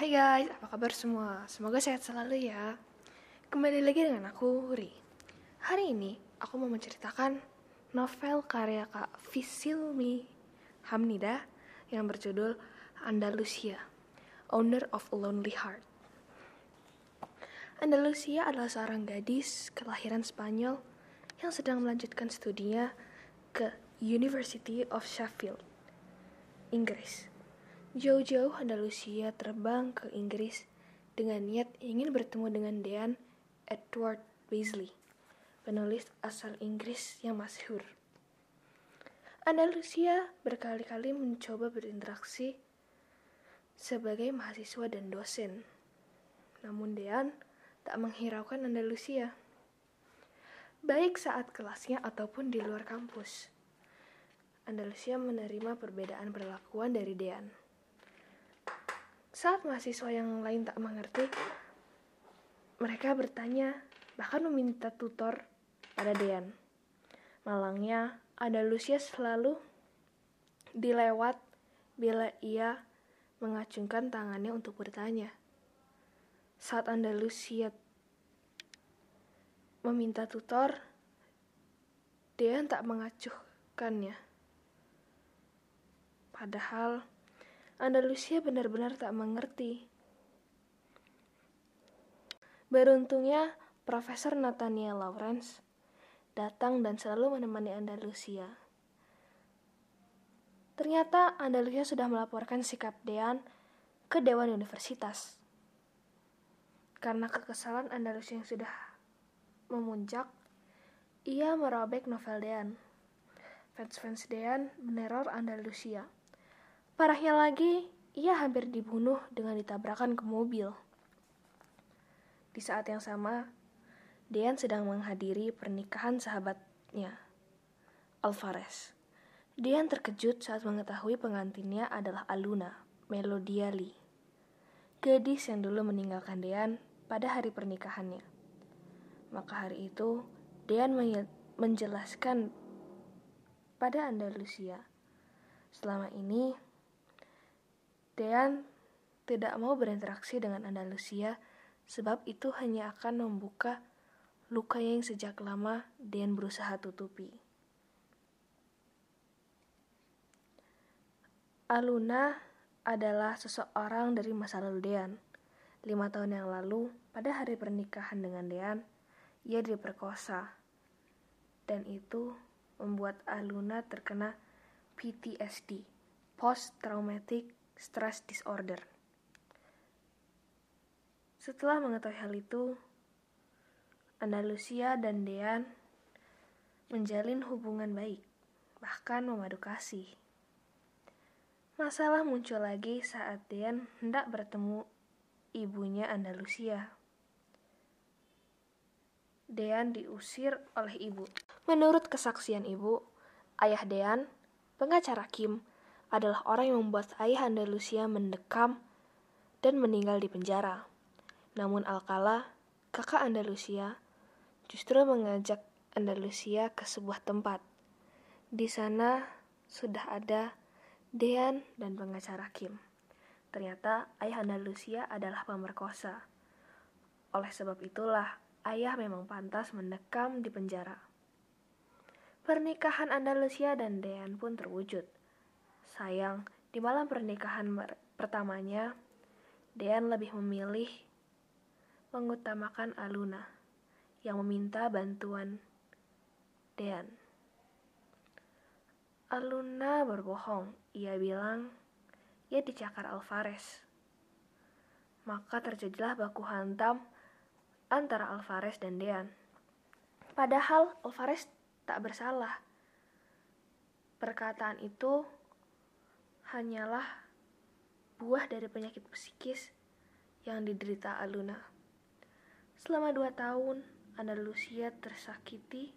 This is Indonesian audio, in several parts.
Hai guys, apa kabar semua? Semoga sehat selalu ya. Kembali lagi dengan aku, Huri. Hari ini, aku mau menceritakan novel karya Kak Fisilmi Hamnida yang berjudul Andalusia, Owner of a Lonely Heart. Andalusia adalah seorang gadis kelahiran Spanyol yang sedang melanjutkan studinya ke University of Sheffield, Inggris. Jauh-jauh Andalusia terbang ke Inggris dengan niat ingin bertemu dengan Dean Edward Beasley, penulis asal Inggris yang masyhur. Andalusia berkali-kali mencoba berinteraksi sebagai mahasiswa dan dosen. Namun Dean tak menghiraukan Andalusia. Baik saat kelasnya ataupun di luar kampus. Andalusia menerima perbedaan perlakuan dari Dean. Saat mahasiswa yang lain tak mengerti, mereka bertanya, bahkan meminta tutor pada Dean. Malangnya, Andalusia selalu dilewat bila ia mengacungkan tangannya untuk bertanya. Saat Andalusia meminta tutor, Dean tak mengacuhkannya. Padahal Andalusia benar-benar tak mengerti. Beruntungnya, Profesor Nathaniel Lawrence datang dan selalu menemani Andalusia. Ternyata Andalusia sudah melaporkan sikap Dean ke Dewan Universitas. Karena kekesalan Andalusia yang sudah memuncak, ia merobek novel Dean. Fans-fans Dean meneror Andalusia. Parahnya lagi, ia hampir dibunuh dengan ditabrakan ke mobil. Di saat yang sama, Dean sedang menghadiri pernikahan sahabatnya, Alvarez. Dean terkejut saat mengetahui pengantinnya adalah Aluna, Melodia Lee. Gadis yang dulu meninggalkan Dean pada hari pernikahannya. Maka hari itu, Dean menjelaskan pada Andalusia. Selama ini, Dean tidak mau berinteraksi dengan Andalusia sebab itu hanya akan membuka luka yang sejak lama Dean berusaha tutupi. Aluna adalah seseorang dari masa lalu Dean. Lima tahun yang lalu, pada hari pernikahan dengan Dean, ia diperkosa. Dan itu membuat Aluna terkena PTSD, Post Traumatic stress disorder. Setelah mengetahui hal itu, Andalusia dan Dean menjalin hubungan baik, bahkan memadu kasih. Masalah muncul lagi saat Dean hendak bertemu ibunya Andalusia. Dean diusir oleh ibu. Menurut kesaksian ibu, ayah Dean, pengacara Kim, adalah orang yang membuat ayah Andalusia mendekam dan meninggal di penjara. Namun Alcala, kakak Andalusia, justru mengajak Andalusia ke sebuah tempat. Di sana sudah ada Dean dan pengacara Kim. Ternyata ayah Andalusia adalah pemerkosa. Oleh sebab itulah, ayah memang pantas mendekam di penjara. Pernikahan Andalusia dan Dean pun terwujud. Sayang, di malam pernikahan pertamanya, Dean lebih memilih mengutamakan Aluna yang meminta bantuan Dean. Aluna berbohong. Ia bilang ia dicakar Alvarez. Maka terjadilah baku hantam antara Alvarez dan Dean. Padahal Alvarez tak bersalah. Perkataan itu hanyalah buah dari penyakit psikis yang diderita Aluna. Selama dua tahun, Andalusia tersakiti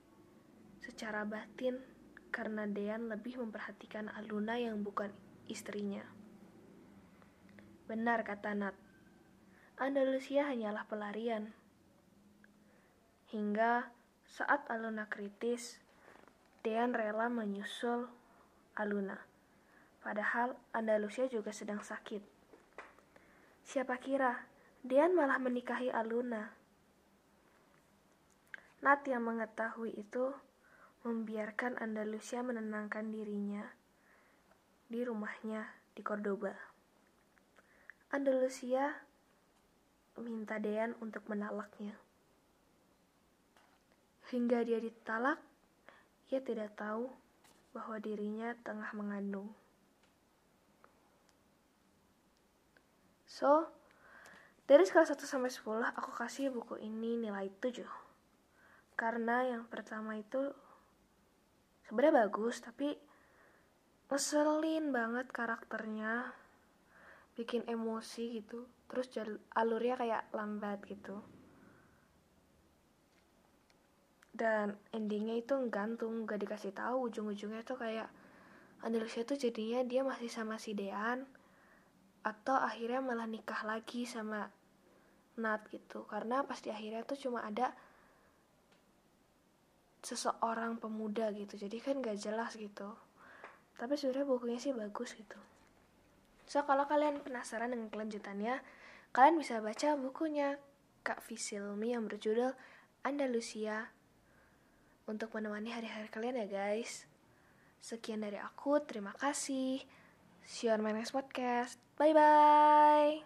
secara batin karena Dean lebih memperhatikan Aluna yang bukan istrinya. Benar kata Nat, Andalusia hanyalah pelarian. Hingga saat Aluna kritis, Dean rela menyusul Aluna padahal Andalusia juga sedang sakit. Siapa kira Dean malah menikahi Aluna. Nat yang mengetahui itu membiarkan Andalusia menenangkan dirinya di rumahnya di Cordoba. Andalusia minta Dean untuk menalaknya. Hingga dia ditalak, ia tidak tahu bahwa dirinya tengah mengandung. So, dari skala 1 sampai 10, aku kasih buku ini nilai 7. Karena yang pertama itu sebenarnya bagus, tapi ngeselin banget karakternya. Bikin emosi gitu. Terus alurnya kayak lambat gitu. Dan endingnya itu gantung, gak dikasih tahu ujung-ujungnya tuh kayak Andalusia tuh jadinya dia masih sama si Dean atau akhirnya malah nikah lagi sama Nat gitu. Karena pas di akhirnya tuh cuma ada seseorang pemuda gitu. Jadi kan gak jelas gitu. Tapi sebenarnya bukunya sih bagus gitu. So kalau kalian penasaran dengan kelanjutannya kalian bisa baca bukunya Kak Visilmi yang berjudul Andalusia untuk menemani hari-hari kalian ya guys. Sekian dari aku. Terima kasih See you on my next podcast. Bye bye.